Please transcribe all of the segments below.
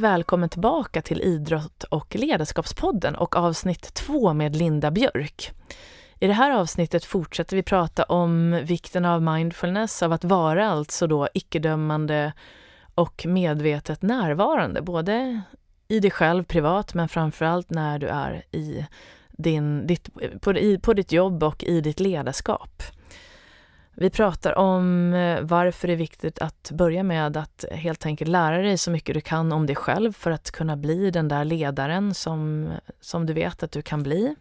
Välkommen tillbaka till Idrott och ledarskapspodden och avsnitt två med Linda Björk. I det här avsnittet fortsätter vi prata om vikten av mindfulness, av att vara alltså då icke-dömande och medvetet närvarande, både i dig själv privat men framförallt när du är i din, ditt, på, i, på ditt jobb och i ditt ledarskap. Vi pratar om eh, varför det är viktigt att börja med att helt enkelt lära dig så mycket du kan om dig själv för att kunna bli den där ledaren som, som du vet att du kan bli.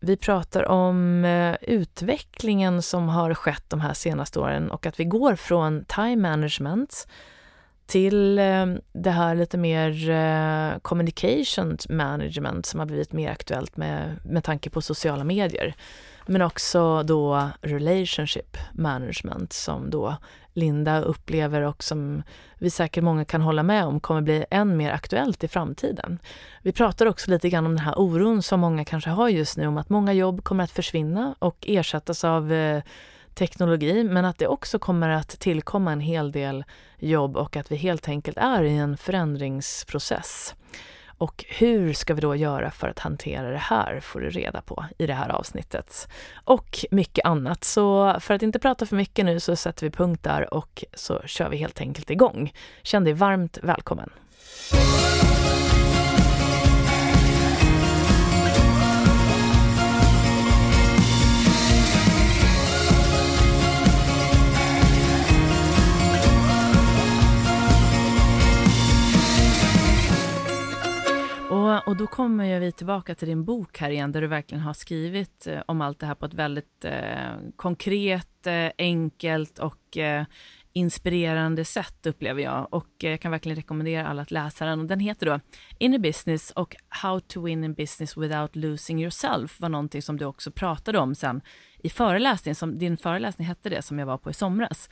Vi pratar om eh, utvecklingen som har skett de här senaste åren och att vi går från time management till eh, det här lite mer eh, communication management som har blivit mer aktuellt med, med tanke på sociala medier. Men också då relationship management som då Linda upplever och som vi säkert många kan hålla med om kommer bli än mer aktuellt i framtiden. Vi pratar också lite grann om den här oron som många kanske har just nu om att många jobb kommer att försvinna och ersättas av eh, teknologi, men att det också kommer att tillkomma en hel del jobb och att vi helt enkelt är i en förändringsprocess. Och hur ska vi då göra för att hantera det här får du reda på i det här avsnittet. Och mycket annat. Så för att inte prata för mycket nu så sätter vi punkt där och så kör vi helt enkelt igång. Känn dig varmt välkommen. Och, och då kommer vi tillbaka till din bok här igen, där du verkligen har skrivit eh, om allt det här på ett väldigt eh, konkret, eh, enkelt och eh, inspirerande sätt upplever jag. Och eh, jag kan verkligen rekommendera alla att läsa den. Och den heter då a Business och How to Win in Business Without Losing Yourself var någonting som du också pratade om sen i föreläsningen, som din föreläsning hette det, som jag var på i somras.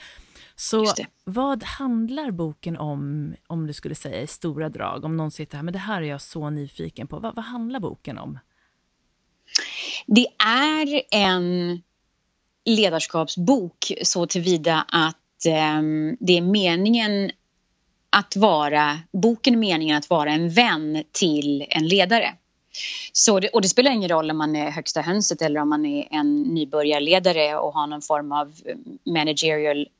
Så vad handlar boken om, om du skulle säga i stora drag? Om någon sitter här, men det här är jag så nyfiken på. Vad, vad handlar boken om? Det är en ledarskapsbok så tillvida att eh, det är meningen att vara, boken är meningen att vara en vän till en ledare. Så det, och det spelar ingen roll om man är högsta hönset eller om man är en nybörjarledare och har någon form av managerial Eh,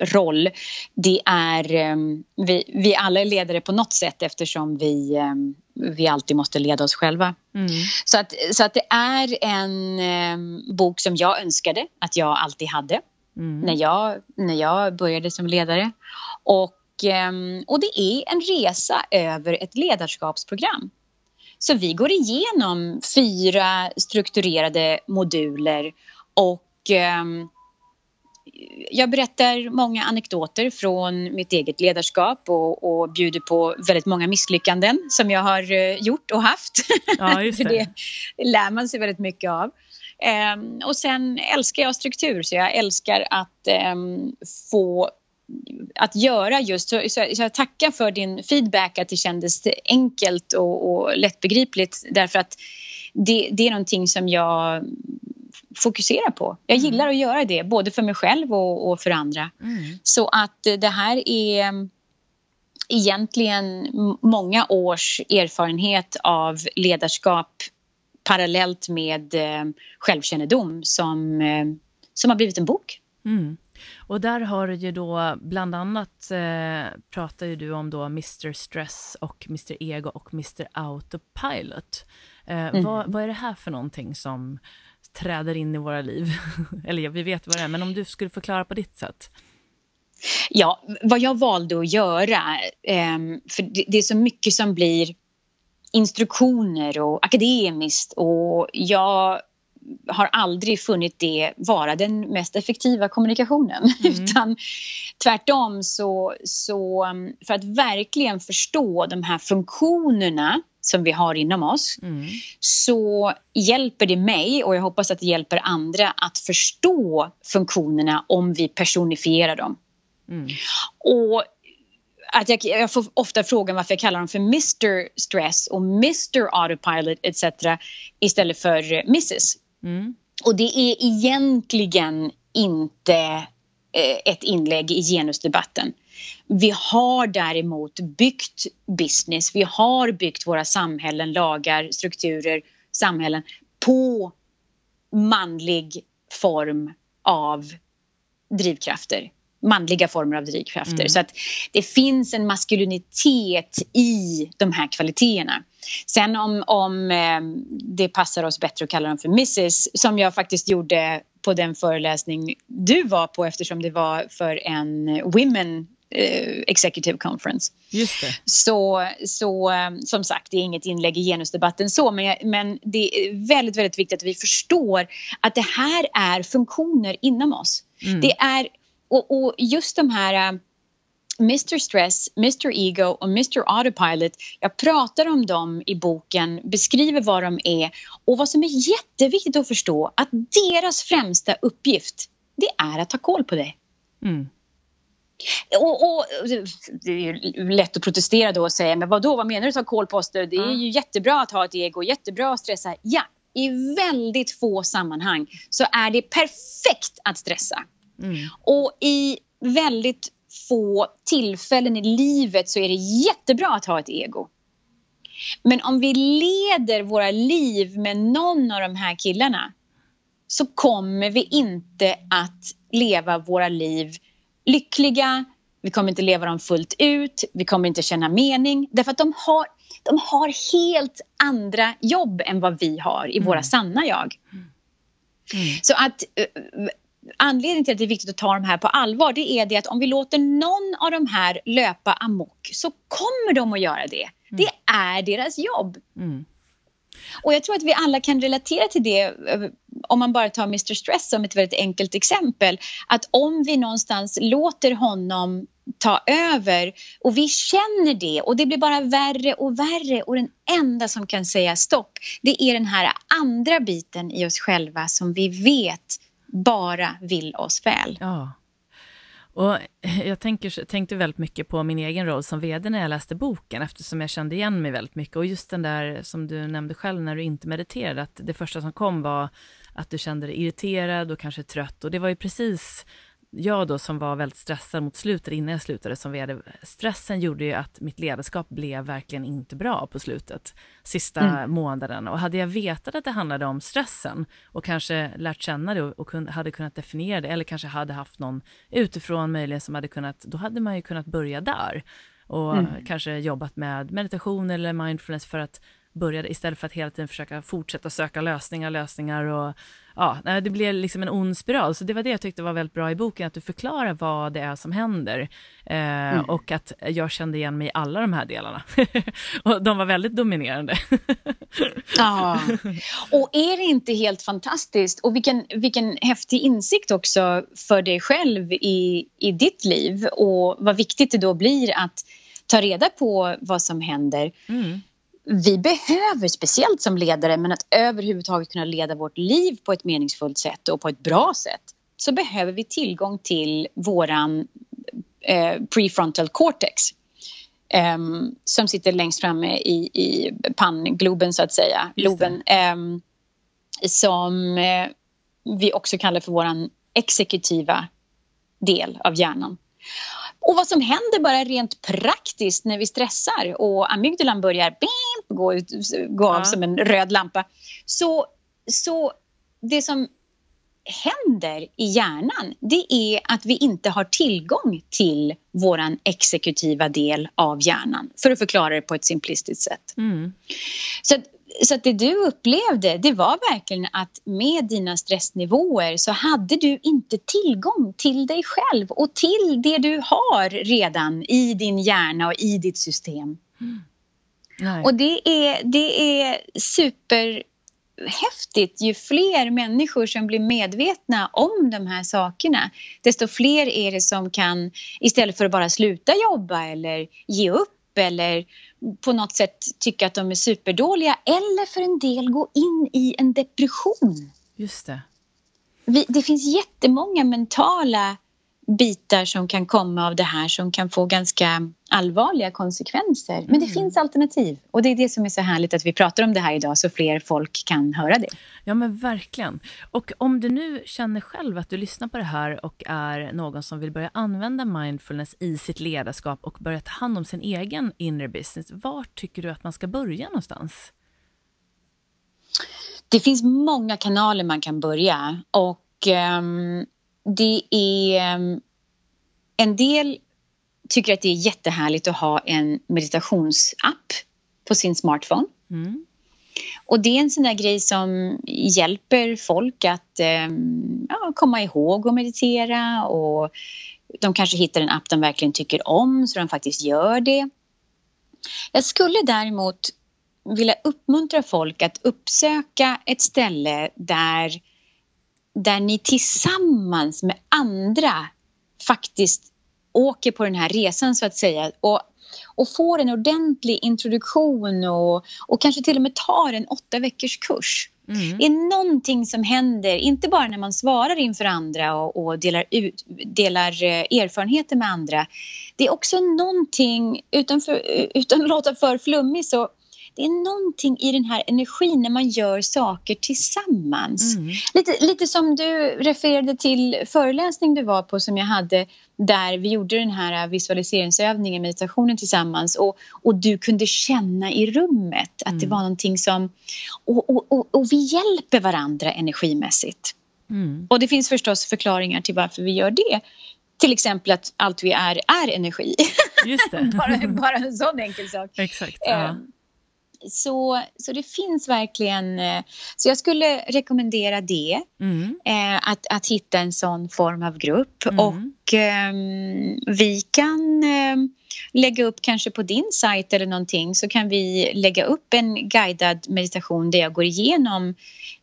roll. Det är, ehm, vi, vi alla är ledare på något sätt eftersom vi, ehm, vi alltid måste leda oss själva. Mm. Så, att, så att det är en um, bok som jag önskade att jag alltid hade mm. när, jag, när jag började som ledare. Och, och det är en resa över ett ledarskapsprogram. Så vi går igenom fyra strukturerade moduler och um, jag berättar många anekdoter från mitt eget ledarskap och, och bjuder på väldigt många misslyckanden som jag har eh, gjort och haft. Ja, just det. det lär man sig väldigt mycket av. Um, och sen älskar jag struktur, så jag älskar att um, få att göra just, så, så, jag tackar för din feedback att det kändes enkelt och, och lättbegripligt därför att det, det är någonting som jag fokusera på. Jag gillar mm. att göra det, både för mig själv och, och för andra. Mm. Så att det här är mm, egentligen många års erfarenhet av ledarskap parallellt med eh, självkännedom som, eh, som har blivit en bok. Mm. Och där har du ju då bland annat eh, pratar ju du om då Mr Stress och Mr Ego och Mr Autopilot. Eh, mm. vad, vad, är det här för någonting som träder in i våra liv. Eller ja, vi vet vad det är, men om du skulle förklara på ditt sätt. Ja, vad jag valde att göra, eh, för det, det är så mycket som blir instruktioner och akademiskt och jag har aldrig funnit det vara den mest effektiva kommunikationen. Mm. Utan tvärtom så, så för att verkligen förstå de här funktionerna som vi har inom oss mm. så hjälper det mig och jag hoppas att det hjälper andra att förstå funktionerna om vi personifierar dem. Mm. Och att jag, jag, får ofta frågan varför jag kallar dem för Mr Stress och Mr Autopilot etc. istället för Mrs. Mm. Och det är egentligen inte eh, ett inlägg i genusdebatten. Vi har däremot byggt business, vi har byggt våra samhällen, lagar, strukturer, samhällen på manlig form av drivkrafter manliga former av drivkrafter. Mm. Så att det finns en maskulinitet i de här kvaliteterna. Sen om, om eh, det passar oss bättre att kalla dem för Mrs som jag faktiskt gjorde på den föreläsning du var på eftersom det var för en Women eh, Executive Conference. Just det. Så, så eh, som sagt, det är inget inlägg i genusdebatten så men, men det är väldigt, väldigt viktigt att vi förstår att det här är funktioner inom oss. Mm. Det är och, och just de här uh, Mr Stress, Mr Ego och Mr Autopilot. Jag pratar om dem i boken, beskriver vad de är och vad som är jätteviktigt att förstå att deras främsta uppgift det är att ta koll på dig. Mm. Och, och, det är ju lätt att protestera då och säga, men vadå, vad menar du att ta oss? Det är ju jättebra att ha ett ego, jättebra att stressa. Ja, i väldigt få sammanhang så är det perfekt att stressa. Mm. Och i väldigt få tillfällen i livet så är det jättebra att ha ett ego. Men om vi leder våra liv med någon av de här killarna så kommer vi inte att leva våra liv lyckliga, vi kommer inte leva dem fullt ut, vi kommer inte känna mening därför att de har, de har helt andra jobb än vad vi har i mm. våra sanna jag. Mm. Så att eh, anledningen till att det är viktigt att ta de här på allvar det är det att om vi låter någon av de här löpa amok så kommer de att göra det. Mm. Det är deras jobb. Mm. Och jag tror att vi alla kan relatera till det eh, om man bara tar Mr Stress som ett väldigt enkelt exempel. Att om vi någonstans låter honom ta över och vi känner det och det blir bara värre och värre och den enda som kan säga stopp det är den här andra biten i oss själva som vi vet bara vill oss väl. Ja. Och jag tänker, tänkte väldigt mycket på min egen roll som vd när jag läste boken, eftersom jag kände igen mig väldigt mycket. Och just den där som du nämnde själv när du inte mediterade, att det första som kom var att du kände dig irriterad och kanske trött. Och det var ju precis jag då som var väldigt stressad mot slutet, innan jag slutade som vd, stressen gjorde ju att mitt ledarskap blev verkligen inte bra på slutet, sista mm. månaden. Och hade jag vetat att det handlade om stressen och kanske lärt känna det och, och hade kunnat definiera det, eller kanske hade haft någon utifrån möjligen som hade kunnat, då hade man ju kunnat börja där och mm. kanske jobbat med meditation eller mindfulness för att börja istället för att hela tiden försöka fortsätta söka lösningar, lösningar och ja, det blir liksom en ond spiral. Så det var det jag tyckte var väldigt bra i boken, att du förklarar vad det är som händer. Eh, mm. Och att jag kände igen mig i alla de här delarna. och de var väldigt dominerande. ja, och är det inte helt fantastiskt? Och vilken, vilken häftig insikt också för dig själv i, i ditt liv och vad viktigt det då blir att ta reda på vad som händer. Mm vi behöver, speciellt som ledare, men att överhuvudtaget kunna leda vårt liv på ett meningsfullt sätt och på ett bra sätt så behöver vi tillgång till våran eh, prefrontal cortex eh, som sitter längst framme i, i panngloben, så att säga. Loben, eh, som vi också kallar för våran exekutiva del av hjärnan. Och vad som händer bara rent praktiskt när vi stressar och amygdalan börjar bim, gå, ut, gå av som en röd lampa. Så, så det som händer i hjärnan det är att vi inte har tillgång till vår exekutiva del av hjärnan för att förklara det på ett simplistiskt sätt. Mm. Så så att det du upplevde det var verkligen att med dina stressnivåer så hade du inte tillgång till dig själv och till det du har redan i din hjärna och i ditt system. Mm. Och det är, det är superhäftigt. Ju fler människor som blir medvetna om de här sakerna desto fler är det som kan istället för att bara sluta jobba eller ge upp eller på något sätt tycka att de är superdåliga eller för en del gå in i en depression. Just det. Vi, det finns jättemånga mentala bitar som kan komma av det här som kan få ganska allvarliga konsekvenser. Men det mm. finns alternativ och det är det som är så härligt att vi pratar om det här idag så fler folk kan höra det. Ja men verkligen. Och om du nu känner själv att du lyssnar på det här och är någon som vill börja använda mindfulness i sitt ledarskap och börja ta hand om sin egen inner business. Var tycker du att man ska börja någonstans? Det finns många kanaler man kan börja och um, det är... Um, en del tycker att det är jättehärligt att ha en meditationsapp på sin smartphone. Mm. Och det är en sån där grej som hjälper folk att um, ja, komma ihåg att meditera och de kanske hittar en app de verkligen tycker om så de faktiskt gör det. Jag skulle däremot vilja uppmuntra folk att uppsöka ett ställe där, där ni tillsammans med andra faktiskt åker på den här resan så att säga och, och får en ordentlig introduktion och, och kanske till och med tar en åtta veckors kurs. Mm. Det är någonting som händer, inte bara när man svarar inför andra och, och delar, ut, delar eh, erfarenheter med andra. Det är också någonting, utanför, utan att låta för flummig så det är någonting i den här energin när man gör saker tillsammans. Mm. Lite, lite som du refererade till föreläsning du var på som jag hade där vi gjorde den här visualiseringsövningen, meditationen tillsammans och, och du kunde känna i rummet att mm. det var någonting som... Och, och, och, och vi hjälper varandra energimässigt. Mm. Och det finns förstås förklaringar till varför vi gör det. Till exempel att allt vi är, är energi. Just det. bara, bara en sån enkel sak. Exakt. Ja. Så, så det finns verkligen... Eh, så jag skulle rekommendera det. Mm. Eh, att, att hitta en sån form av grupp. Mm. Och eh, vi kan eh, lägga upp kanske på din sajt eller någonting så kan vi lägga upp en guidad meditation där jag går igenom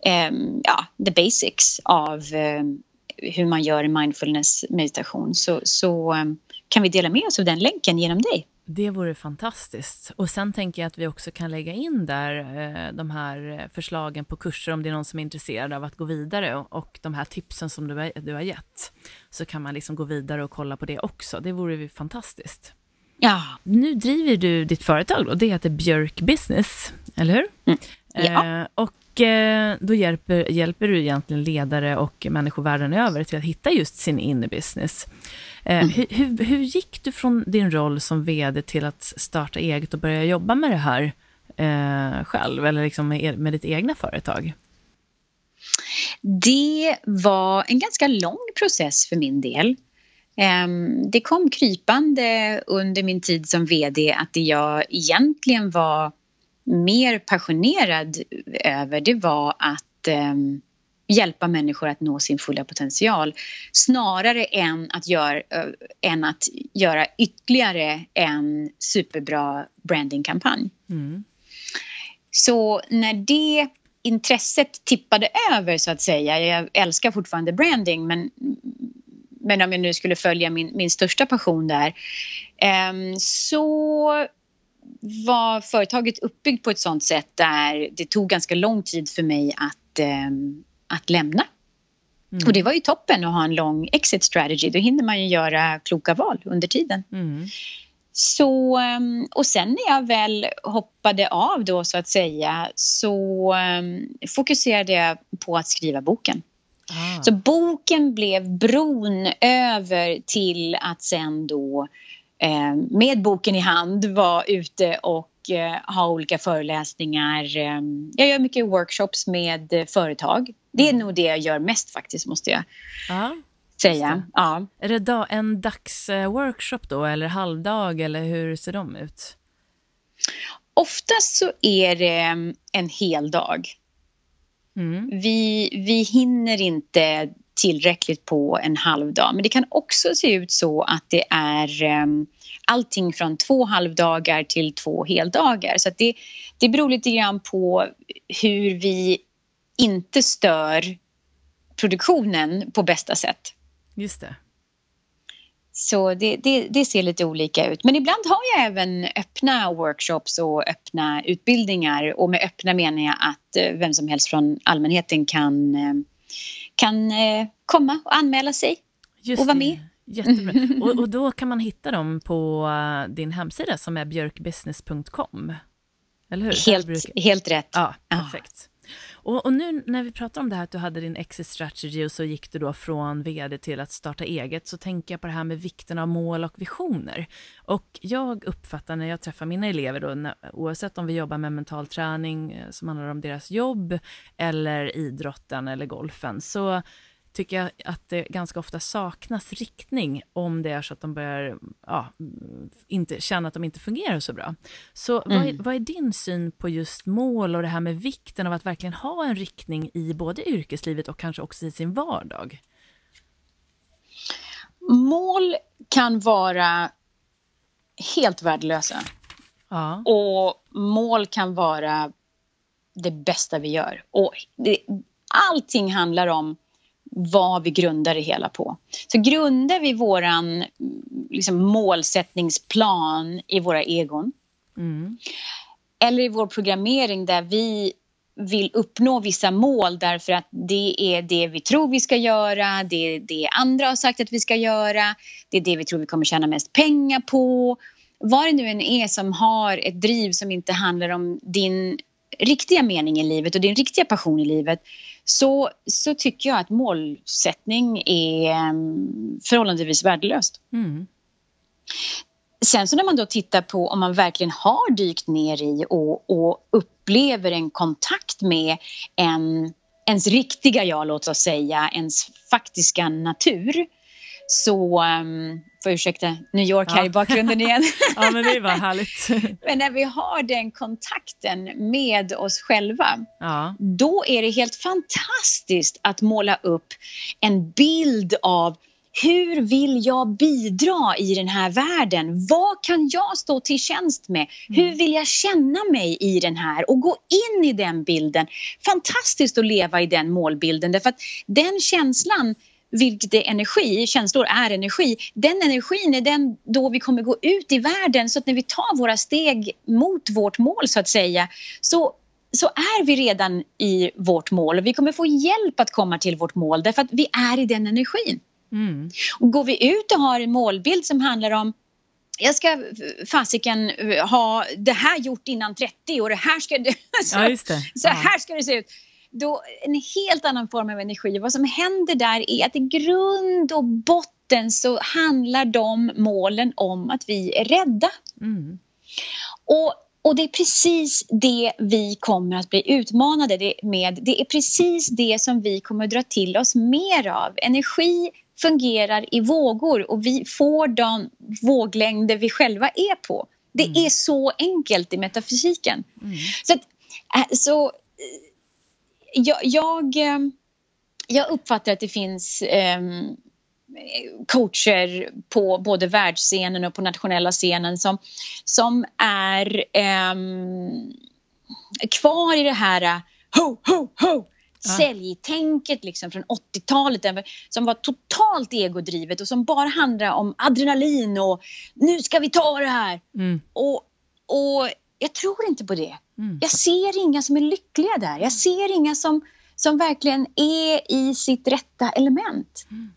ehm, ja, the basics av ehm, hur man gör en mindfulness meditation. Så, så ehm, kan vi dela med oss av den länken genom dig. Det vore fantastiskt. Och sen tänker jag att vi också kan lägga in där eh, de här förslagen på kurser om det är någon som är intresserad av att gå vidare och, de här tipsen som du, du har gett. Så kan man liksom gå vidare och kolla på det också. Det vore ju fantastiskt. Ja. Nu driver du ditt företag och det heter Björk Business, eller hur? Mm. Ja. Eh, och eh, då hjälper, hjälper du egentligen ledare och människor världen över till att hitta just sin inner business. Eh, mm. hur, hur, hur, gick du från din roll som vd till att starta eget och börja jobba med det här eh, själv, eller liksom med, med ditt egna företag? Det var en ganska lång process för min del. Ehm, det kom krypande under min tid som vd att det jag egentligen var mer passionerad över det var att um, hjälpa människor att nå sin fulla potential snarare än att, gör, uh, än att göra ytterligare en superbra brandingkampanj. Mm. Så när det intresset tippade över så att säga, jag älskar fortfarande branding men, men om jag nu skulle följa min, min största passion där um, så var företaget uppbyggt på ett sånt sätt där det tog ganska lång tid för mig att, eh, att lämna. Mm. Och det var ju toppen att ha en lång exit strategy. Då hinner man ju göra kloka val under tiden. Mm. Så, ehm, och sen när jag väl hoppade av då så att säga så um, fokuserade jag på att skriva boken. Ah. Så boken blev bron över till att sen då med boken i hand vara ute och eh, ha olika föreläsningar. Eh, jag gör mycket workshops med företag. Det är mm. nog det jag gör mest faktiskt, måste jag ja, säga. Ja. Är det dag, en dagsworkshop då, eller halvdag, eller hur ser de ut? Oftast så är det en hel dag. Mm. Vi, vi hinner inte tillräckligt på en halv dag. Men det kan också se ut så att det är um, allting från två halvdagar till två heldagar. Så det, det beror lite grann på hur vi inte stör produktionen på bästa sätt. Just det. Så det, det, det, ser lite olika ut. Men ibland har jag även öppna workshops och öppna utbildningar. Och med öppna menar jag att eh, vem som helst från allmänheten kan, eh, kan eh, komma och anmäla sig Just och vara med. Jättebra. Och, och, då kan man hitta dem på eh, din hemsida som är björkbusiness.com. Eller hur? Helt, brukar... helt rätt. Ja, perfekt. Och, och, nu när vi pratar om det här att du hade din exit strategy och så gick du då från vd till att starta eget så tänker jag på det här med vikten av mål och visioner. Och jag uppfattar när jag träffar mina elever då, när, oavsett om vi jobbar med mental träning eh, som handlar om deras jobb eller idrotten eller golfen, så tycker jag att det ganska ofta saknas riktning om det är så att de börjar ja, inte, känna att de inte fungerar så bra. Så mm. vad, är, vad är din syn på just mål och det här med vikten av att verkligen ha en riktning i både yrkeslivet och kanske också i sin vardag? Mål kan vara helt värdelösa. Ja. Och mål kan vara det bästa vi gör. Och det, allting handlar om vad vi grundar det hela på. Så grundar vi vår liksom, målsättningsplan i våra egon mm. eller i vår programmering där vi vill uppnå vissa mål därför att det är det vi tror vi ska göra, det är det andra har sagt att vi ska göra, det är det vi tror vi kommer tjäna mest pengar på. Vad det nu än är som har ett driv som inte handlar om din riktiga mening i livet och din riktiga passion i livet så, så tycker jag att målsättning är um, förhållandevis värdelöst. Mm. Sen så när man då tittar på om man verkligen har dykt ner i och, och upplever en kontakt med en, ens riktiga jag, låt oss säga, ens faktiska natur så, um, får ursäkta New York här ja. i bakgrunden igen. ja, men det var härligt. men när vi har den kontakten med oss själva, ja. då är det helt fantastiskt att måla upp en bild av hur vill jag bidra i den här världen? Vad kan jag stå till tjänst med? Hur mm. vill jag känna mig i den här? Och gå in i den bilden. Fantastiskt att leva i den målbilden därför att den känslan vilket är energi, känslor är energi. Den energin är den då vi kommer gå ut i världen så att när vi tar våra steg mot vårt mål så att säga så så är vi redan i vårt mål och vi kommer få hjälp att komma till vårt mål därför att vi är i den energin. Mm. Och går vi ut och har en målbild som handlar om jag ska fasiken ha det här gjort innan 30 och det här ska så, ja, det. så här ska det se ut då en helt annan form av energi. Vad som händer där är att i grund och botten så handlar de målen om att vi är rädda. Mm. Och, och det är precis det vi kommer att bli utmanade med. Det är precis det som vi kommer att dra till oss mer av. Energi fungerar i vågor och vi får de våglängder vi själva är på. Det mm. är så enkelt i metafysiken. Mm. Så, att, äh, så jag, jag, eh, jag uppfattar att det finns um, coacher på både världsscenen och på nationella scenen som, som är um, kvar i det här eh, ho, ho, ho säljtänket liksom från 80-talet som var totalt egodrivet och som bara handlade om adrenalin och nu ska vi ta det här. Mm. Och, och jag tror inte på det. Mm. Jag ser inga som är lyckliga där. Jag ser inga som, som verkligen är i sitt rätta element. Mm.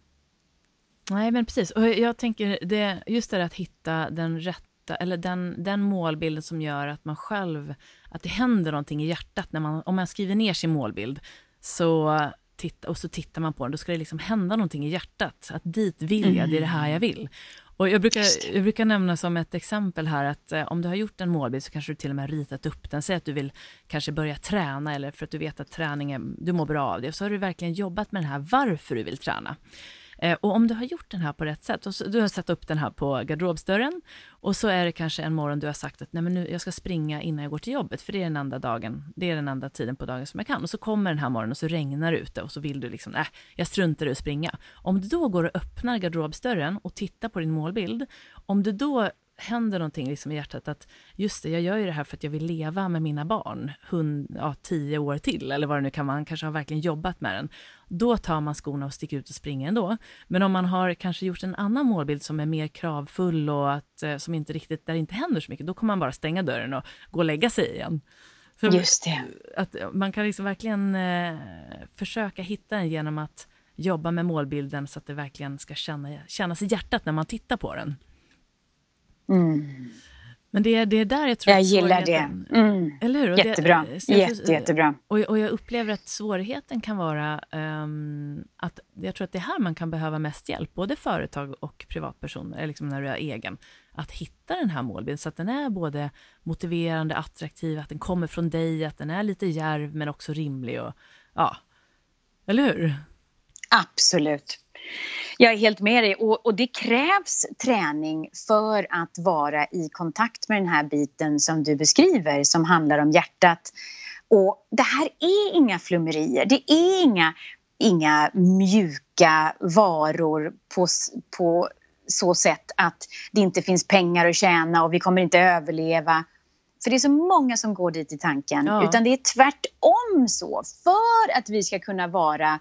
Nej, men precis. Och jag tänker, det, just det att hitta den rätta, eller den, den målbilden som gör att man själv, att det händer någonting i hjärtat när man, om man skriver ner sin målbild, så titta, och så tittar man på den, då ska det liksom hända någonting i hjärtat. Att dit vill jag, det är det här jag vill. Och jag, brukar, jag brukar nämna som ett exempel här att eh, om du har gjort en målbild så kanske du till och med ritat upp den. Säg att du vill kanske börja träna eller för att du vet att träning är, du mår bra av det. Så har du verkligen jobbat med den här varför du vill träna. Eh, och om du har gjort den här på rätt sätt, och så, du har satt upp den här på garderobsdörren och så är det kanske en morgon du har sagt att Nej, men nu, jag ska springa innan jag går till jobbet, för det är den enda dagen, det är den enda tiden på dagen som jag kan. Och så kommer den här morgonen och så regnar det ute och så vill du liksom, nej, jag struntar i att springa. Om du då går och öppnar garderobsdörren och tittar på din målbild, om du då händer någonting liksom i hjärtat att just det, jag gör ju det här för att jag vill leva med mina barn hund, ja, tio år till, eller vad det nu kan vara, man kanske har verkligen jobbat med den. Då tar man skorna och sticker ut och springer ändå. Men om man har kanske gjort en annan målbild som är mer kravfull och att, eh, som inte riktigt, där det inte händer så mycket, då kommer man bara stänga dörren och gå och lägga sig igen. Så Just det. Att man kan liksom verkligen eh, försöka hitta den genom att jobba med målbilden så att det verkligen ska känna, kännas i hjärtat när man tittar på den. Mm. Men det är, det är där jag tror Jag gillar det. Mm. Eller hur? Jättebra. Det, Jätte, jättebra. Och, och jag upplever att svårigheten kan vara um, att jag tror att det är här man kan behöva mest hjälp, både företag och privatpersoner, liksom när du är egen, att hitta den här målbilden så att den är både motiverande, attraktiv, att den kommer från dig, att den är lite järv men också rimlig och ja, eller hur? Absolut. Jag är helt med dig och, och, det krävs träning för att vara i kontakt med den här biten som du beskriver som handlar om hjärtat. Och det här är inga flummerier, det är inga, inga mjuka varor på, på så sätt att det inte finns pengar att tjäna och vi kommer inte överleva. För det är så många som går dit i tanken. Ja. Utan det är tvärtom så. För att vi ska kunna vara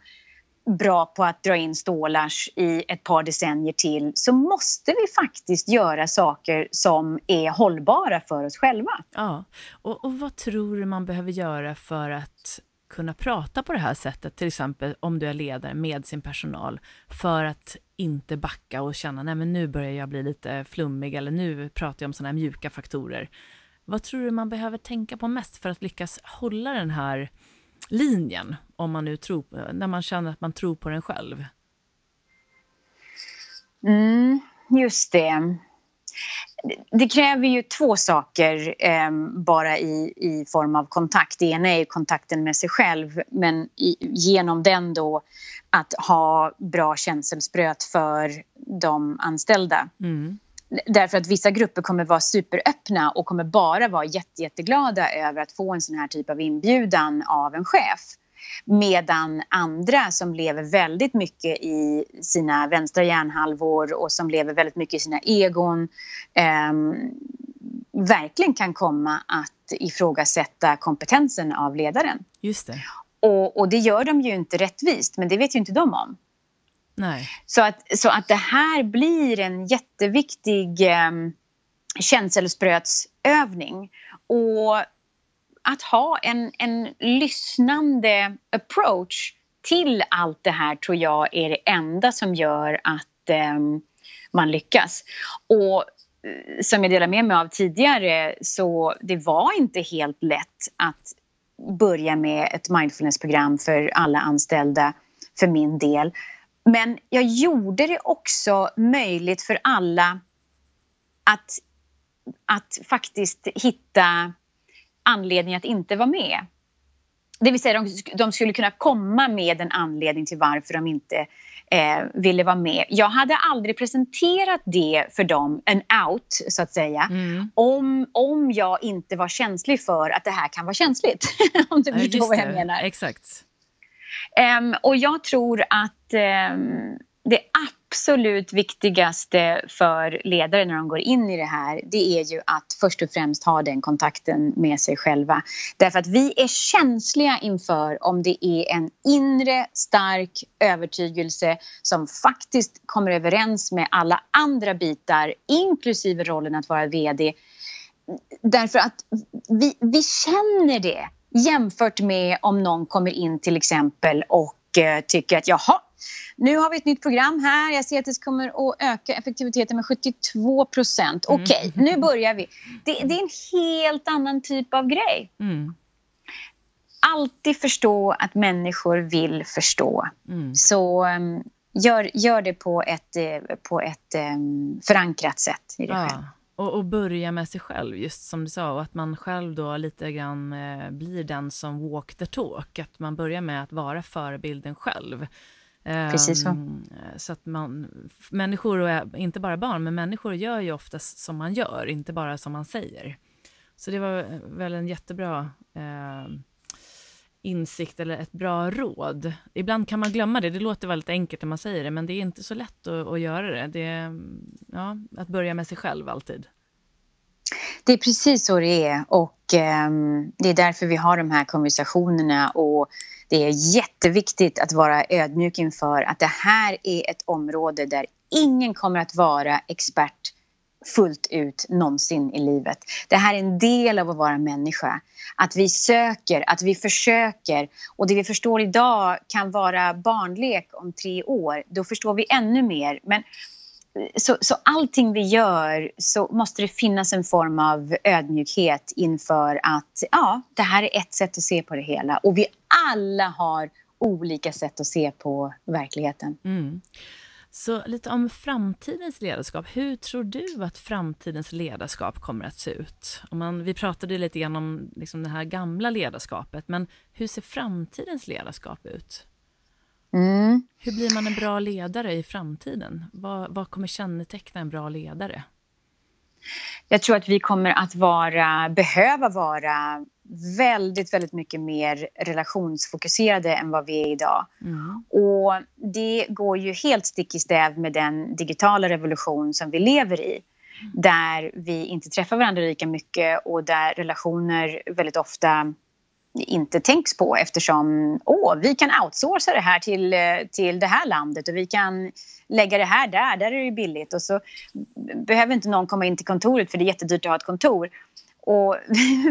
bra på att dra in stålars i ett par decennier till så måste vi faktiskt göra saker som är hållbara för oss själva. Ja, och, och vad tror du man behöver göra för att kunna prata på det här sättet, till exempel om du är ledare med sin personal, för att inte backa och känna, nej men nu börjar jag bli lite flummig eller nu pratar jag om sådana här mjuka faktorer. Vad tror du man behöver tänka på mest för att lyckas hålla den här linjen, om man nu tror, när man känner att man tror på den själv? Mm, just det. Det kräver ju två saker eh, bara i, i form av kontakt. Det ena är ju kontakten med sig själv men i, genom den då att ha bra känselspröt för de anställda. Mm. Därför att vissa grupper kommer vara superöppna och kommer bara vara jätte, jätteglada över att få en sån här typ av inbjudan av en chef. Medan andra som lever väldigt mycket i sina vänstra hjärnhalvor och som lever väldigt mycket i sina egon eh, verkligen kan komma att ifrågasätta kompetensen av ledaren. Just det. Och, och det gör de ju inte rättvist, men det vet ju inte de om. Nej. Så, att, så att det här blir en jätteviktig eh, känselsprötsövning. Och att ha en, en lyssnande approach till allt det här tror jag är det enda som gör att eh, man lyckas. Och eh, som jag delade med mig av tidigare så det var inte helt lätt att börja med ett mindfulnessprogram för alla anställda för min del. Men jag gjorde det också möjligt för alla att, att faktiskt hitta anledning att inte vara med. Det vill säga, de, de skulle kunna komma med en anledning till varför de inte eh, ville vara med. Jag hade aldrig presenterat det för dem, en out, så att säga, mm. om, om jag inte var känslig för att det här kan vara känsligt. om du förstår vad jag menar. Exakt. Um, och jag tror att um, det absolut viktigaste för ledare när de går in i det här det är ju att först och främst ha den kontakten med sig själva. Därför att vi är känsliga inför om det är en inre stark övertygelse som faktiskt kommer överens med alla andra bitar inklusive rollen att vara VD. Därför att vi, vi känner det jämfört med om någon kommer in till exempel och eh, tycker att jaha, nu har vi ett nytt program här. Jag ser att det kommer att öka effektiviteten med 72 procent. Mm. Okej, okay, nu börjar vi. Det, det, är en helt annan typ av grej. Mm. Alltid förstå att människor vill förstå. Mm. Så um, gör, gör det på ett, eh, på ett um, förankrat sätt i dig ja. Och, och, börja med sig själv, just som du sa, och att man själv då lite grann eh, blir den som walk the talk. Att man börjar med att vara förebilden själv. Precis så. Um, så att man, människor, och inte bara barn, men människor gör ju oftast som man gör, inte bara som man säger. Så det var väl en jättebra eh, insikt eller ett bra råd. Ibland kan man glömma det, det låter väldigt enkelt när man säger det, men det är inte så lätt att, att göra det. det är, mm, ja, att börja med sig själv alltid. Det är precis så det är och eh, det är därför vi har de här konversationerna och det är jätteviktigt att vara ödmjuk inför att det här är ett område där ingen kommer att vara expert fullt ut någonsin i livet. Det här är en del av att vara människa. Att vi söker, att vi försöker och det vi förstår idag kan vara barnlek om tre år. Då förstår vi ännu mer. Men eh, så, så allting vi gör så måste det finnas en form av ödmjukhet inför att ja, det här är ett sätt att se på det hela och vi alla har olika sätt att se på verkligheten. Mm. Så lite om framtidens ledarskap. Hur tror du att framtidens ledarskap kommer att se ut? Om man, vi pratade lite grann om liksom det här gamla ledarskapet, men hur ser framtidens ledarskap ut? Mm. Hur blir man en bra ledare i framtiden? Vad, vad kommer känneteckna en bra ledare? Jag tror att vi kommer att vara, behöva vara väldigt, väldigt mycket mer relationsfokuserade än vad vi är idag. Mm. Och det går ju helt stick i stäv med den digitala revolution som vi lever i. Mm. Där vi inte träffar varandra lika mycket och där relationer väldigt ofta inte tänks på eftersom åh, vi kan outsourca det här till, till det här landet och vi kan lägga det här där, där är det billigt och så behöver inte någon komma in till kontoret för det är jättedyrt att ha ett kontor. Och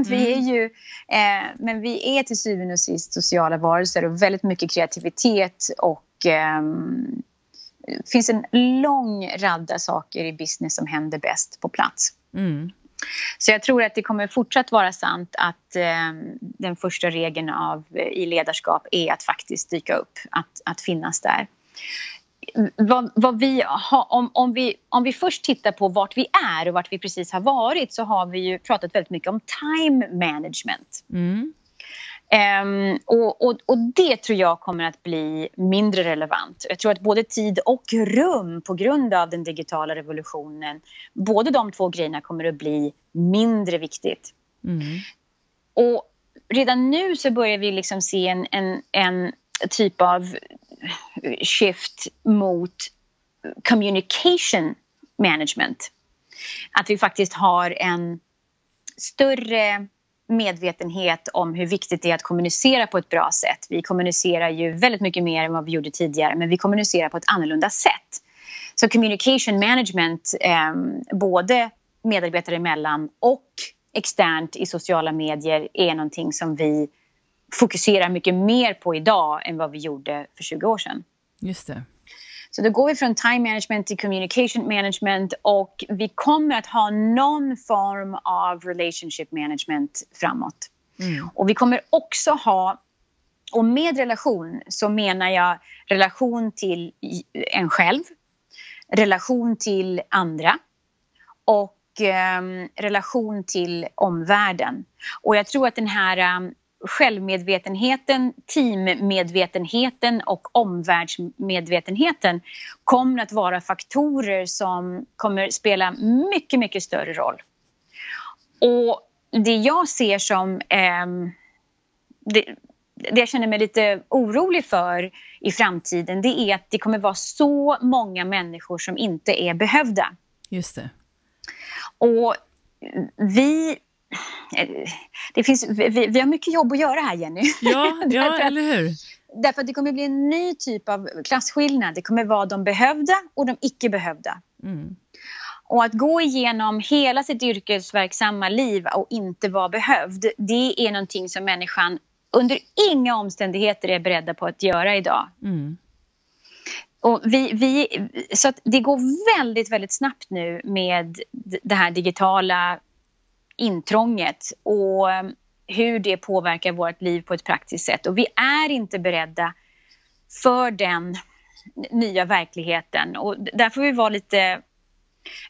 vi är mm. ju, eh, men vi är till syvende och sist sociala varelser och väldigt mycket kreativitet och eh, det finns en lång radda saker i business som händer bäst på plats. Mm. Så jag tror att det kommer fortsatt vara sant att eh, den första regeln av, i ledarskap är att faktiskt dyka upp, att, att finnas där vad, vad vi har, om, om, vi, om vi först tittar på vart vi är och vart vi precis har varit så har vi ju pratat väldigt mycket om time management. Mm. Um, och, och, och, det tror jag kommer att bli mindre relevant. Jag tror att både tid och rum på grund av den digitala revolutionen, både de två grejerna kommer att bli mindre viktigt. Mm. Och redan nu så börjar vi liksom se en, en, en typ av shift mot communication management. Att vi faktiskt har en större medvetenhet om hur viktigt det är att kommunicera på ett bra sätt. Vi kommunicerar ju väldigt mycket mer än vad vi gjorde tidigare men vi kommunicerar på ett annorlunda sätt. Så communication management, eh, både medarbetare emellan och externt i sociala medier är någonting som vi fokuserar mycket mer på idag än vad vi gjorde för 20 år sedan. Just det. Så då går vi från time management till communication management och vi kommer att ha någon form av relationship management framåt. Mm. Och vi kommer också ha, och med relation så menar jag relation till en själv, relation till andra och eh, relation till omvärlden. Och jag tror att den här um, självmedvetenheten, teammedvetenheten och omvärldsmedvetenheten kommer att vara faktorer som kommer spela mycket, mycket större roll. Och det jag ser som... Eh, det, det jag känner mig lite orolig för i framtiden det är att det kommer vara så många människor som inte är behövda. Just det. Och vi det finns, vi, vi, har mycket jobb att göra här, Jenny. Ja, ja eller hur? Därför att det kommer bli en ny typ av klasskillnad. Det kommer vara de behövda och de icke behövda. Mm. Och att gå igenom hela sitt yrkesverksamma liv och inte vara behövd, det är någonting som människan under inga omständigheter är beredda på att göra idag. Mm. Och vi, vi, så det går väldigt, väldigt snabbt nu med det här digitala intrånget och eh, hur det påverkar vårt liv på ett praktiskt sätt. Och vi är inte beredda för den nya verkligheten. Och där får vi vara lite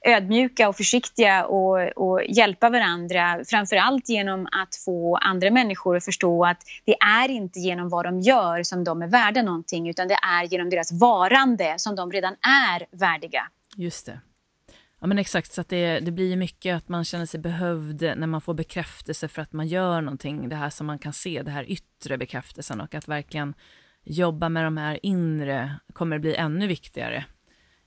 ödmjuka och försiktiga och, och hjälpa varandra. Framför allt genom att få andra människor att förstå att det är inte genom vad de gör som de är värda någonting utan det är genom deras varande som de redan är värdiga. Just det. Ja men exakt, så att det, det blir mycket att man känner sig behövd när man får bekräftelse för att man gör någonting, det här som man kan se, det här yttre bekräftelsen och att verkligen jobba med de här inre kommer bli ännu viktigare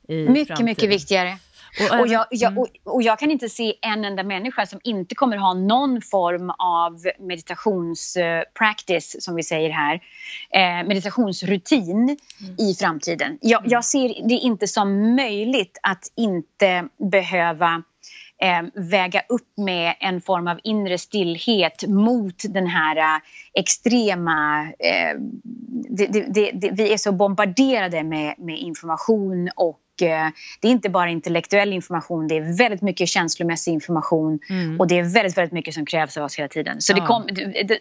mycket, framtiden. mycket viktigare. Och, och, jag, jag, mm. och, och, jag, kan inte se en enda människa som inte kommer ha någon form av meditationspractice, som vi säger här, eh, meditationsrutin mm. i framtiden. Jag, mm. jag, ser det inte som möjligt att inte behöva eh, väga upp med en form av inre stillhet mot den här eh, extrema... Eh, det, det, det, vi är så bombarderade med, med information och Eh, det är inte bara intellektuell information, det är väldigt mycket känslomässig information mm. och det är väldigt, väldigt mycket som krävs av oss hela tiden. Så ja.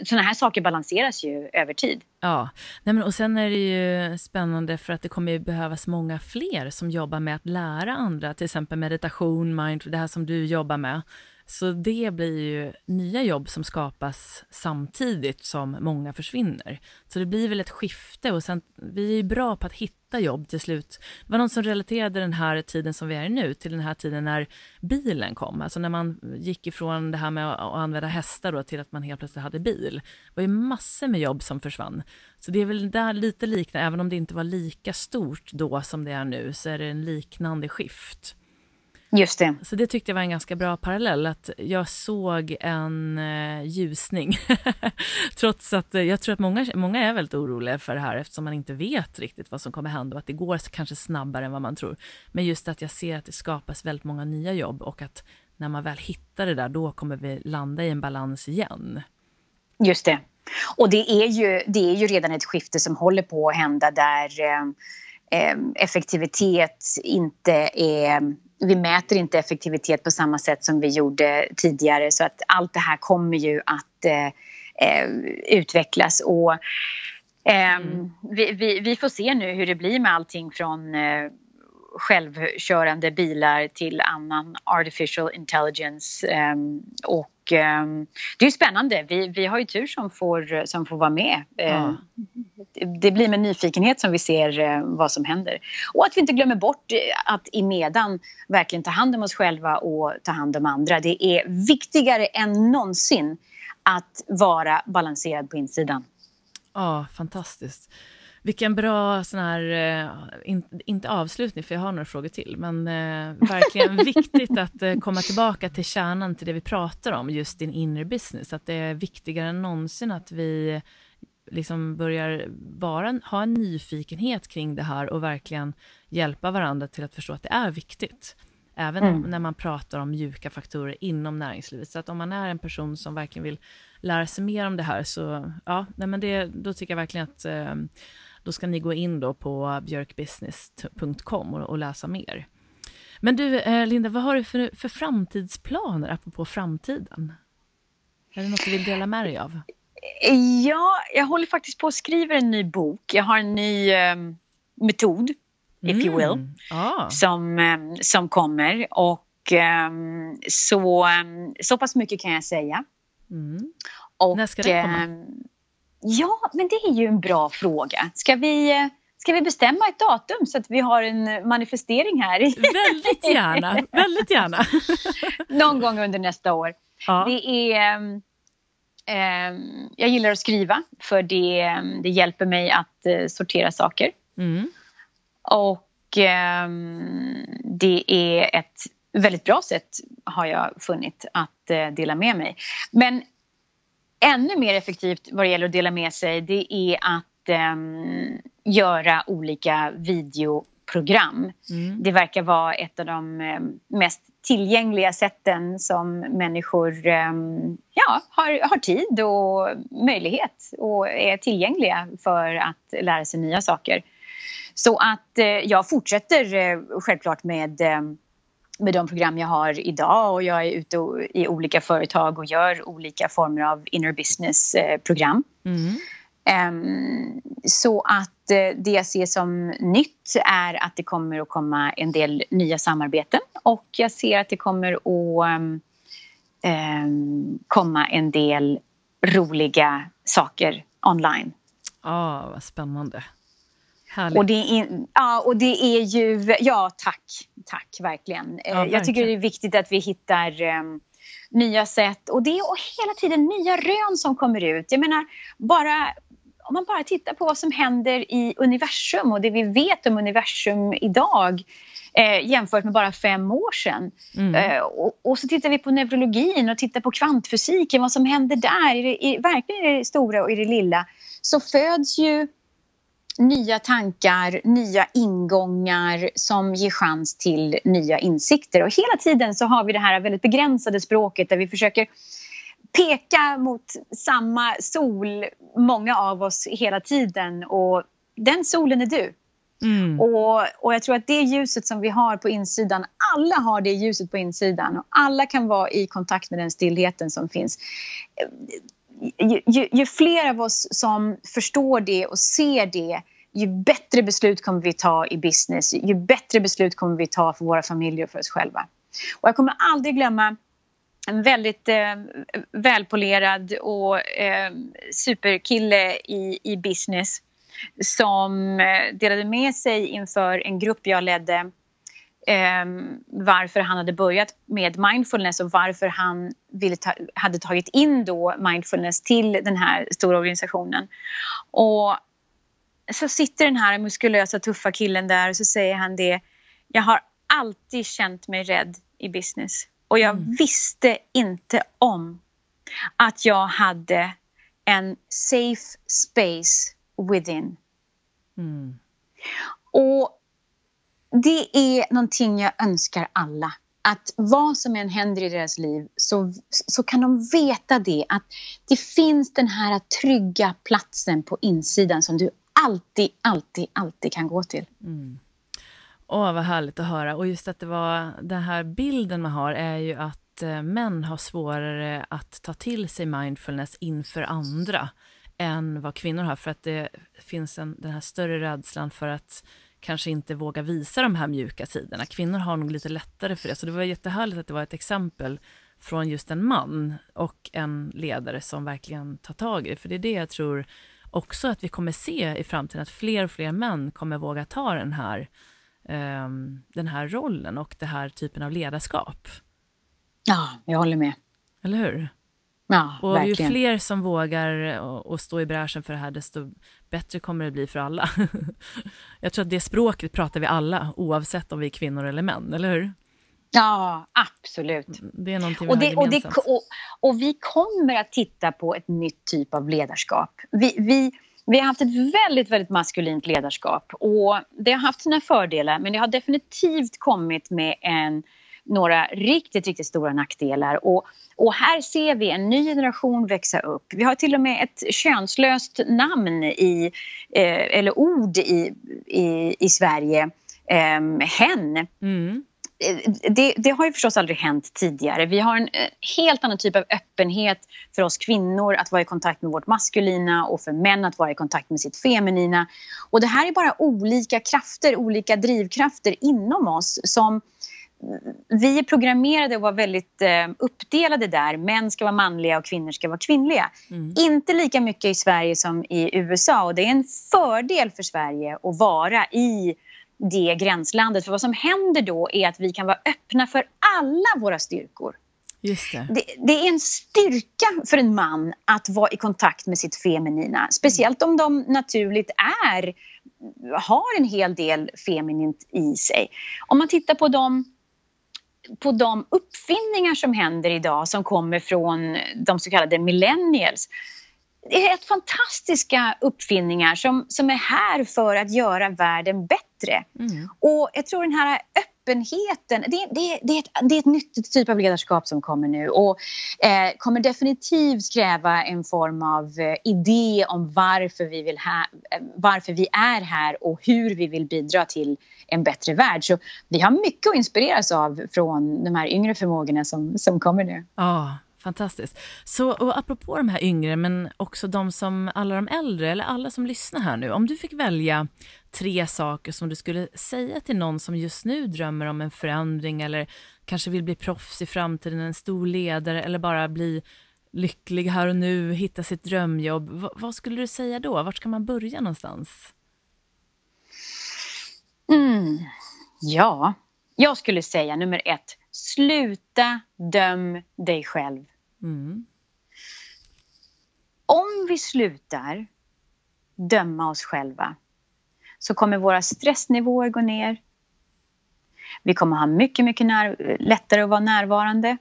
sådana här saker balanseras ju över tid. Ja, Nej, men, och sen är det ju spännande för att det kommer ju behövas många fler som jobbar med att lära andra, till exempel meditation, mind, det här som du jobbar med. Så det blir ju nya jobb som skapas samtidigt som många försvinner. Så det blir väl ett skifte och sen, vi är ju bra på att hitta jobb till slut. Det var någon som relaterade den här tiden som vi är i nu till den här tiden när bilen kom. Alltså när man gick ifrån det här med att använda hästar då till att man helt plötsligt hade bil. Det var ju massor med jobb som försvann. Så det är väl där lite liknande, även om det inte var lika stort då som det är nu, så är det en liknande skift. Just det. Så det tyckte jag var en ganska bra parallell, att jag såg en eh, ljusning. Trots att eh, jag tror att många, många är väldigt oroliga för det här eftersom man inte vet riktigt vad som kommer hända och att det går kanske snabbare än vad man tror. Men just att jag ser att det skapas väldigt många nya jobb och att när man väl hittar det där, då kommer vi landa i en balans igen. Just det. Och det är ju, det är ju redan ett skifte som håller på att hända där eh, eh effektivitet inte är vi mäter inte effektivitet på samma sätt som vi gjorde tidigare så att allt det här kommer ju att eh, eh utvecklas och eh, mm. vi, vi, vi, får se nu hur det blir med allting från eh, självkörande bilar till annan artificial intelligence. Um, och um, det är spännande. Vi, vi har ju tur som får, som får vara med. Uh, det blir med nyfikenhet som vi ser uh, vad som händer. Och att vi inte glömmer bort uh, att i medan verkligen ta hand om oss själva och ta hand om andra. Det är viktigare än någonsin att vara balanserad på insidan. Ja, fantastiskt. Vilken bra sån här, eh, in, inte avslutning för jag har några frågor till, men eh, verkligen viktigt att eh, komma tillbaka till kärnan till det vi pratar om, just din inner business. Att det är viktigare än någonsin att vi liksom börjar vara, ha en nyfikenhet kring det här och verkligen hjälpa varandra till att förstå att det är viktigt. Även mm. när man pratar om mjuka faktorer inom näringslivet. Så att om man är en person som verkligen vill lära sig mer om det här så, ja, nej men det, då tycker jag verkligen att eh, då ska ni gå in då på björkbusiness.com och, och läsa mer. Men du, eh, Linda, vad har du för, för framtidsplaner apropå framtiden? Är det något du vill dela med dig av? Ja, jag håller faktiskt på att skriva en ny bok. Jag har en ny eh, metod, if you will, mm. ah. som, eh, som kommer. Och eh, så, ehm, så pass mycket kan jag säga. Mm. Och, När ska det komma? Ja, men det är ju en bra fråga. Ska vi, ska vi bestämma ett datum så att vi har en manifestering här? Väldigt gärna, väldigt gärna. Någon gång under nästa år. Ja. Det är... Eh, jag gillar att skriva för det, det hjälper mig att eh, sortera saker. Mm. Och eh, det är ett väldigt bra sätt, har jag funnit, att eh, dela med mig. Men ännu mer effektivt vad det gäller att dela med sig det är att um, göra olika videoprogram. Mm. Det verkar vara ett av de um, mest tillgängliga sätten som människor um, ja, har, har tid och möjlighet och är tillgängliga för att lära sig nya saker. Så att uh, jag fortsätter uh, självklart med med de program jag har idag och jag är ute i olika företag och gör olika former av inner business-program. Mm. Um, så att uh, det jag ser som nytt är att det kommer att komma en del nya samarbeten och jag ser att det kommer att um, um, komma en del roliga saker online. Ja, oh, vad spännande. Härligt. Och det, är, ja, och det är ju... Ja, tack. Tack, verkligen. Ja, verkligen. Jag tycker det är viktigt att vi hittar um, nya sätt. Och det är och hela tiden nya rön som kommer ut. Jag menar, bara, om man bara tittar på vad som händer i universum och det vi vet om universum idag eh, jämfört med bara fem år sedan. Mm. Eh, och, och, så tittar vi på neurologin och tittar på kvantfysiken, vad som händer där, i, i, verkligen i det stora och i det lilla, så föds ju nya tankar, nya ingångar som ger chans till nya insikter. Och hela tiden så har vi det här väldigt begränsade språket där vi försöker peka mot samma sol, många av oss, hela tiden. Och den solen är du. Mm. Och, och jag tror att det ljuset som vi har på insidan, alla har det ljuset på insidan och alla kan vara i kontakt med den stillheten som finns. Ju, ju, ju fler av oss som förstår det och ser det, ju bättre beslut kommer vi ta i business, ju bättre beslut kommer vi ta för våra familjer och för oss själva. Och jag kommer aldrig glömma en väldigt eh, välpolerad och eh, superkille i, i business som eh, delade med sig inför en grupp jag ledde eh, varför han hade börjat med mindfulness och varför han ville ta, hade tagit in då mindfulness till den här stora organisationen. Och så sitter den här muskulösa, tuffa killen där och så säger han det. Jag har alltid känt mig rädd i business och jag mm. visste inte om att jag hade en safe space within. Mm. Och det är någonting jag önskar alla. Att vad som än händer i deras liv så, så kan de veta det att det finns den här trygga platsen på insidan som du alltid, alltid, alltid kan gå till. Mm. Åh, vad härligt att höra. Och just att det var den här bilden man har är ju att eh, män har svårare att ta till sig mindfulness inför andra än vad kvinnor har, för att det finns en, den här större rädslan för att kanske inte våga visa de här mjuka sidorna. Kvinnor har nog lite lättare för det, så det var jättehärligt att det var ett exempel från just en man och en ledare som verkligen tar tag i det, för det är det jag tror också att vi kommer se i framtiden, att fler och fler män kommer våga ta den här, um, den här rollen och den här typen av ledarskap. Ja, jag håller med. Eller hur? Ja, och verkligen. ju fler som vågar och stå i bräschen för det här, desto bättre kommer det bli för alla. jag tror att det språket pratar vi alla, oavsett om vi är kvinnor eller män, eller hur? Ja, absolut. Det är någonting vi och det, har. Och, det, och, och, vi kommer att titta på ett nytt typ av ledarskap. Vi, vi, vi har haft ett väldigt, väldigt maskulint ledarskap och det har haft sina fördelar men det har definitivt kommit med en några riktigt, riktigt stora nackdelar. Och, och här ser vi en ny generation växa upp. Vi har till och med ett könslöst namn i, eh, eller ord i, i, i Sverige, eh, hen. Mm. Det, det, har ju förstås aldrig hänt tidigare. Vi har en eh, helt annan typ av öppenhet för oss kvinnor att vara i kontakt med vårt maskulina och för män att vara i kontakt med sitt feminina. Och det här är bara olika krafter, olika drivkrafter inom oss som vi är programmerade att vara väldigt eh, uppdelade där. Män ska vara manliga och kvinnor ska vara kvinnliga. Mm. Inte lika mycket i Sverige som i USA och det är en fördel för Sverige att vara i det gränslandet. För vad som händer då är att vi kan vara öppna för alla våra styrkor. Just det. Det, det. är en styrka för en man att vara i kontakt med sitt feminina. Speciellt om de naturligt är, har en hel del feminint i sig. Om man tittar på de på de uppfinningar som händer idag som kommer från de så kallade millennials. Det är helt fantastiska uppfinningar som, som är här för att göra världen bättre. Mm. Och jag tror den här öppenheten, det, det, det, är ett, det är ett nytt typ av ledarskap som kommer nu och eh, kommer definitivt kräva en form av eh, idé om varför vi, vill ha, eh, varför vi är här och hur vi vill bidra till en bättre värld. Så vi har mycket att inspireras av från de här yngre förmågorna som, som kommer nu. Ja, fantastiskt. Så och apropå de här yngre, men också de som, alla de äldre, eller alla som lyssnar här nu. Om du fick välja tre saker som du skulle säga till någon som just nu drömmer om en förändring eller kanske vill bli proffs i framtiden, en stor ledare eller bara bli lycklig här och nu, hitta sitt drömjobb. V vad skulle du säga då? Vart ska man börja någonstans? Mm. Ja, jag skulle säga nummer ett. Sluta döm dig själv. Mm. Om vi slutar döma oss själva så kommer våra stressnivåer gå ner. Vi kommer ha mycket, mycket när, lättare att vara närvarande.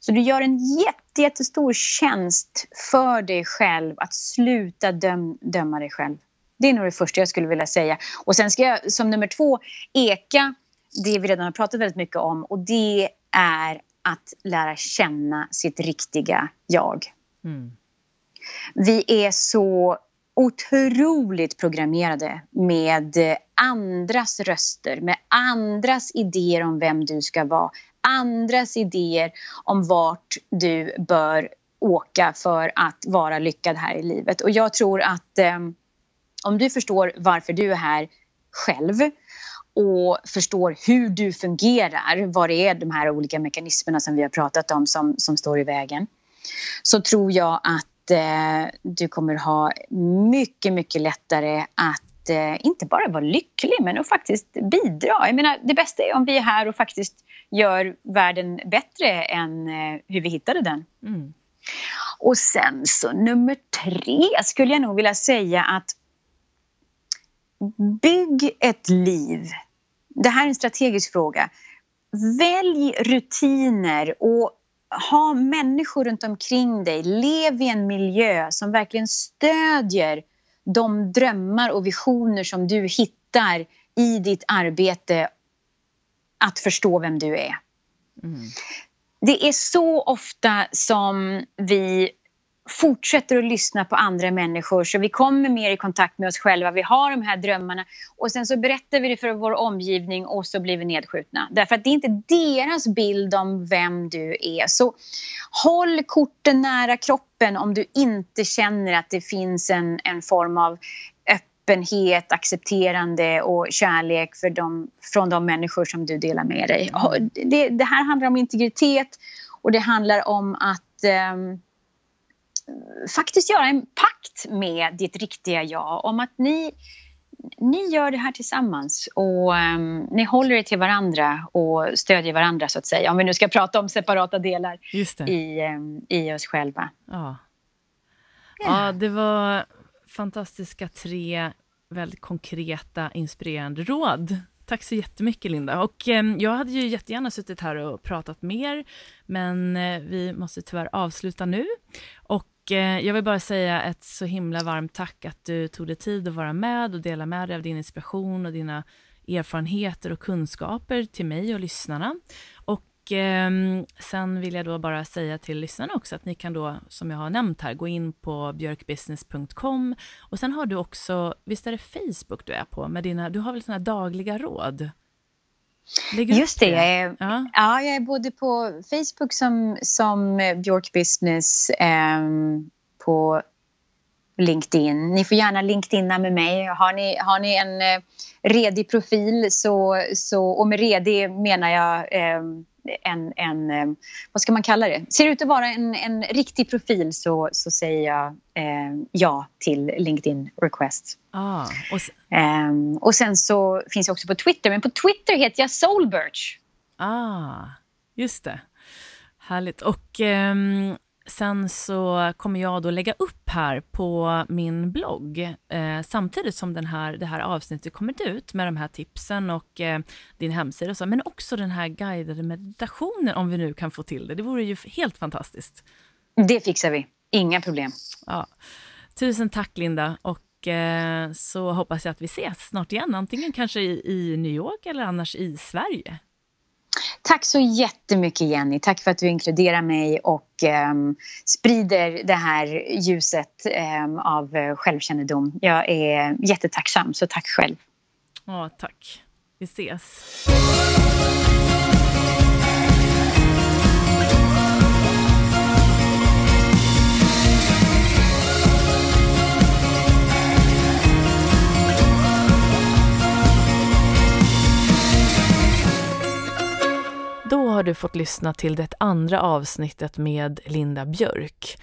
Så du gör en jätte, jättestor tjänst för dig själv att sluta döm, döma dig själv. Det är nog det första jag skulle vilja säga. Och sen ska jag som nummer två eka det vi redan har pratat väldigt mycket om och det är att lära känna sitt riktiga jag. Mm. Vi är så otroligt programmerade med andras röster, med andras idéer om vem du ska vara, andras idéer om vart du bör åka för att vara lyckad här i livet. Och jag tror att eh, om du förstår varför du är här själv och förstår hur du fungerar, vad det är de här olika mekanismerna som vi har pratat om som, som står i vägen, så tror jag att eh, du kommer ha mycket, mycket lättare att eh, inte bara vara lycklig men att faktiskt bidra. Jag menar, det bästa är om vi är här och faktiskt gör världen bättre än eh, hur vi hittade den. Mm. Och sen så nummer tre skulle jag nog vilja säga att bygg ett liv. Det här är en strategisk fråga. Välj rutiner och ha människor runt omkring dig. Lev i en miljö som verkligen stödjer de drömmar och visioner som du hittar i ditt arbete att förstå vem du är. Mm. Det är så ofta som vi fortsätter att lyssna på andra människor så vi kommer mer i kontakt med oss själva. Vi har de här drömmarna och sen så berättar vi det för vår omgivning och så blir vi nedskjutna. Därför att det är inte deras bild om vem du är. Så håll korten nära kroppen om du inte känner att det finns en, en form av öppenhet, accepterande och kärlek för dem, från de människor som du delar med dig. Det, det här handlar om integritet och det handlar om att um, faktiskt göra en pakt med ditt riktiga jag om att ni, ni gör det här tillsammans och um, ni håller er till varandra och stödjer varandra så att säga. Om vi nu ska prata om separata delar i, um, i oss själva. Ja. ja, det var fantastiska tre väldigt konkreta, inspirerande råd. Tack så jättemycket Linda. Och eh, jag hade ju jättegärna suttit här och pratat mer, men eh, vi måste tyvärr avsluta nu. Och Eh, jag vill bara säga ett så himla varmt tack att du tog dig tid att vara med och dela med dig av din inspiration och dina erfarenheter och kunskaper till mig och lyssnarna. Och eh, sen vill jag då bara säga till lyssnarna också att ni kan då, som jag har nämnt här, gå in på björkbusiness.com och sen har du också, visst är det Facebook du är på med dina, du har väl sådana dagliga råd? Just det, jag är, ja. ja. jag är både på Facebook som, som Björk Business, eh, på LinkedIn. Ni får gärna LinkedIna med mig. Har ni, har ni en eh, redig profil så, så, och med redig menar jag eh, en, en, eh, vad ska man kalla det? Ser det ut att vara en, en riktig profil så, så säger jag eh, ja till LinkedIn request. Ah, och. Um, och sen så finns jag också på Twitter, men på Twitter heter jag Soulbirch. Ah, just det. Härligt. Och um, Sen så kommer jag då lägga upp här på min blogg eh, samtidigt som den här, det här avsnittet kommer ut med de här tipsen och eh, din hemsida och så, men också den här guidade meditationen om vi nu kan få till det. Det vore ju helt fantastiskt. Det fixar vi, inga problem. Ja. Tusen tack Linda och eh, så hoppas jag att vi ses snart igen, antingen kanske i, i New York eller annars i Sverige. Tack så jättemycket Jenny. Tack för att du inkluderar mig och um, sprider det här ljuset um, av eh, självkännedom. Jag är jättetacksam, så tack själv. Ja, tack. Vi ses. Har du fått lyssna till det andra avsnittet med Linda Björk.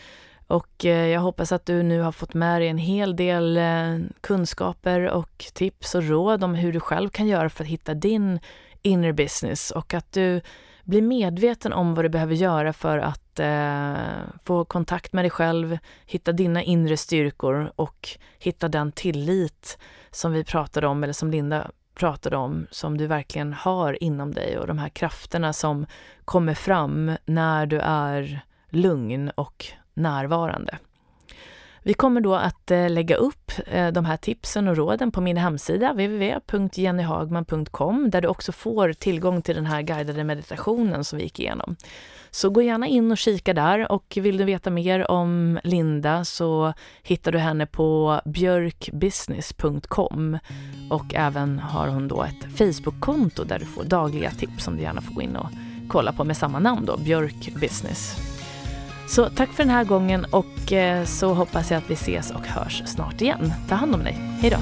Och eh, jag hoppas att du nu har fått med dig en hel del eh, kunskaper och tips och råd om hur du själv kan göra för att hitta din inner business och att du blir medveten om vad du behöver göra för att eh, få kontakt med dig själv, hitta dina inre styrkor och hitta den tillit som vi pratade om, eller som Linda pratade om som du verkligen har inom dig och de här krafterna som kommer fram när du är lugn och närvarande. Vi kommer då att eh, lägga upp eh, de här tipsen och råden på min hemsida www.jennyhagman.com där du också får tillgång till den här guidade meditationen som vi gick igenom. Så gå gärna in och kika där och vill du veta mer om Linda så hittar du henne på björkbusiness.com och även har hon då ett Facebook-konto där du får dagliga tips som du gärna får gå in och kolla på med samma namn då, Björk Business. Så tack för den här gången och eh, så hoppas jag att vi ses och hörs snart igen. Ta hand om dig. Hej då!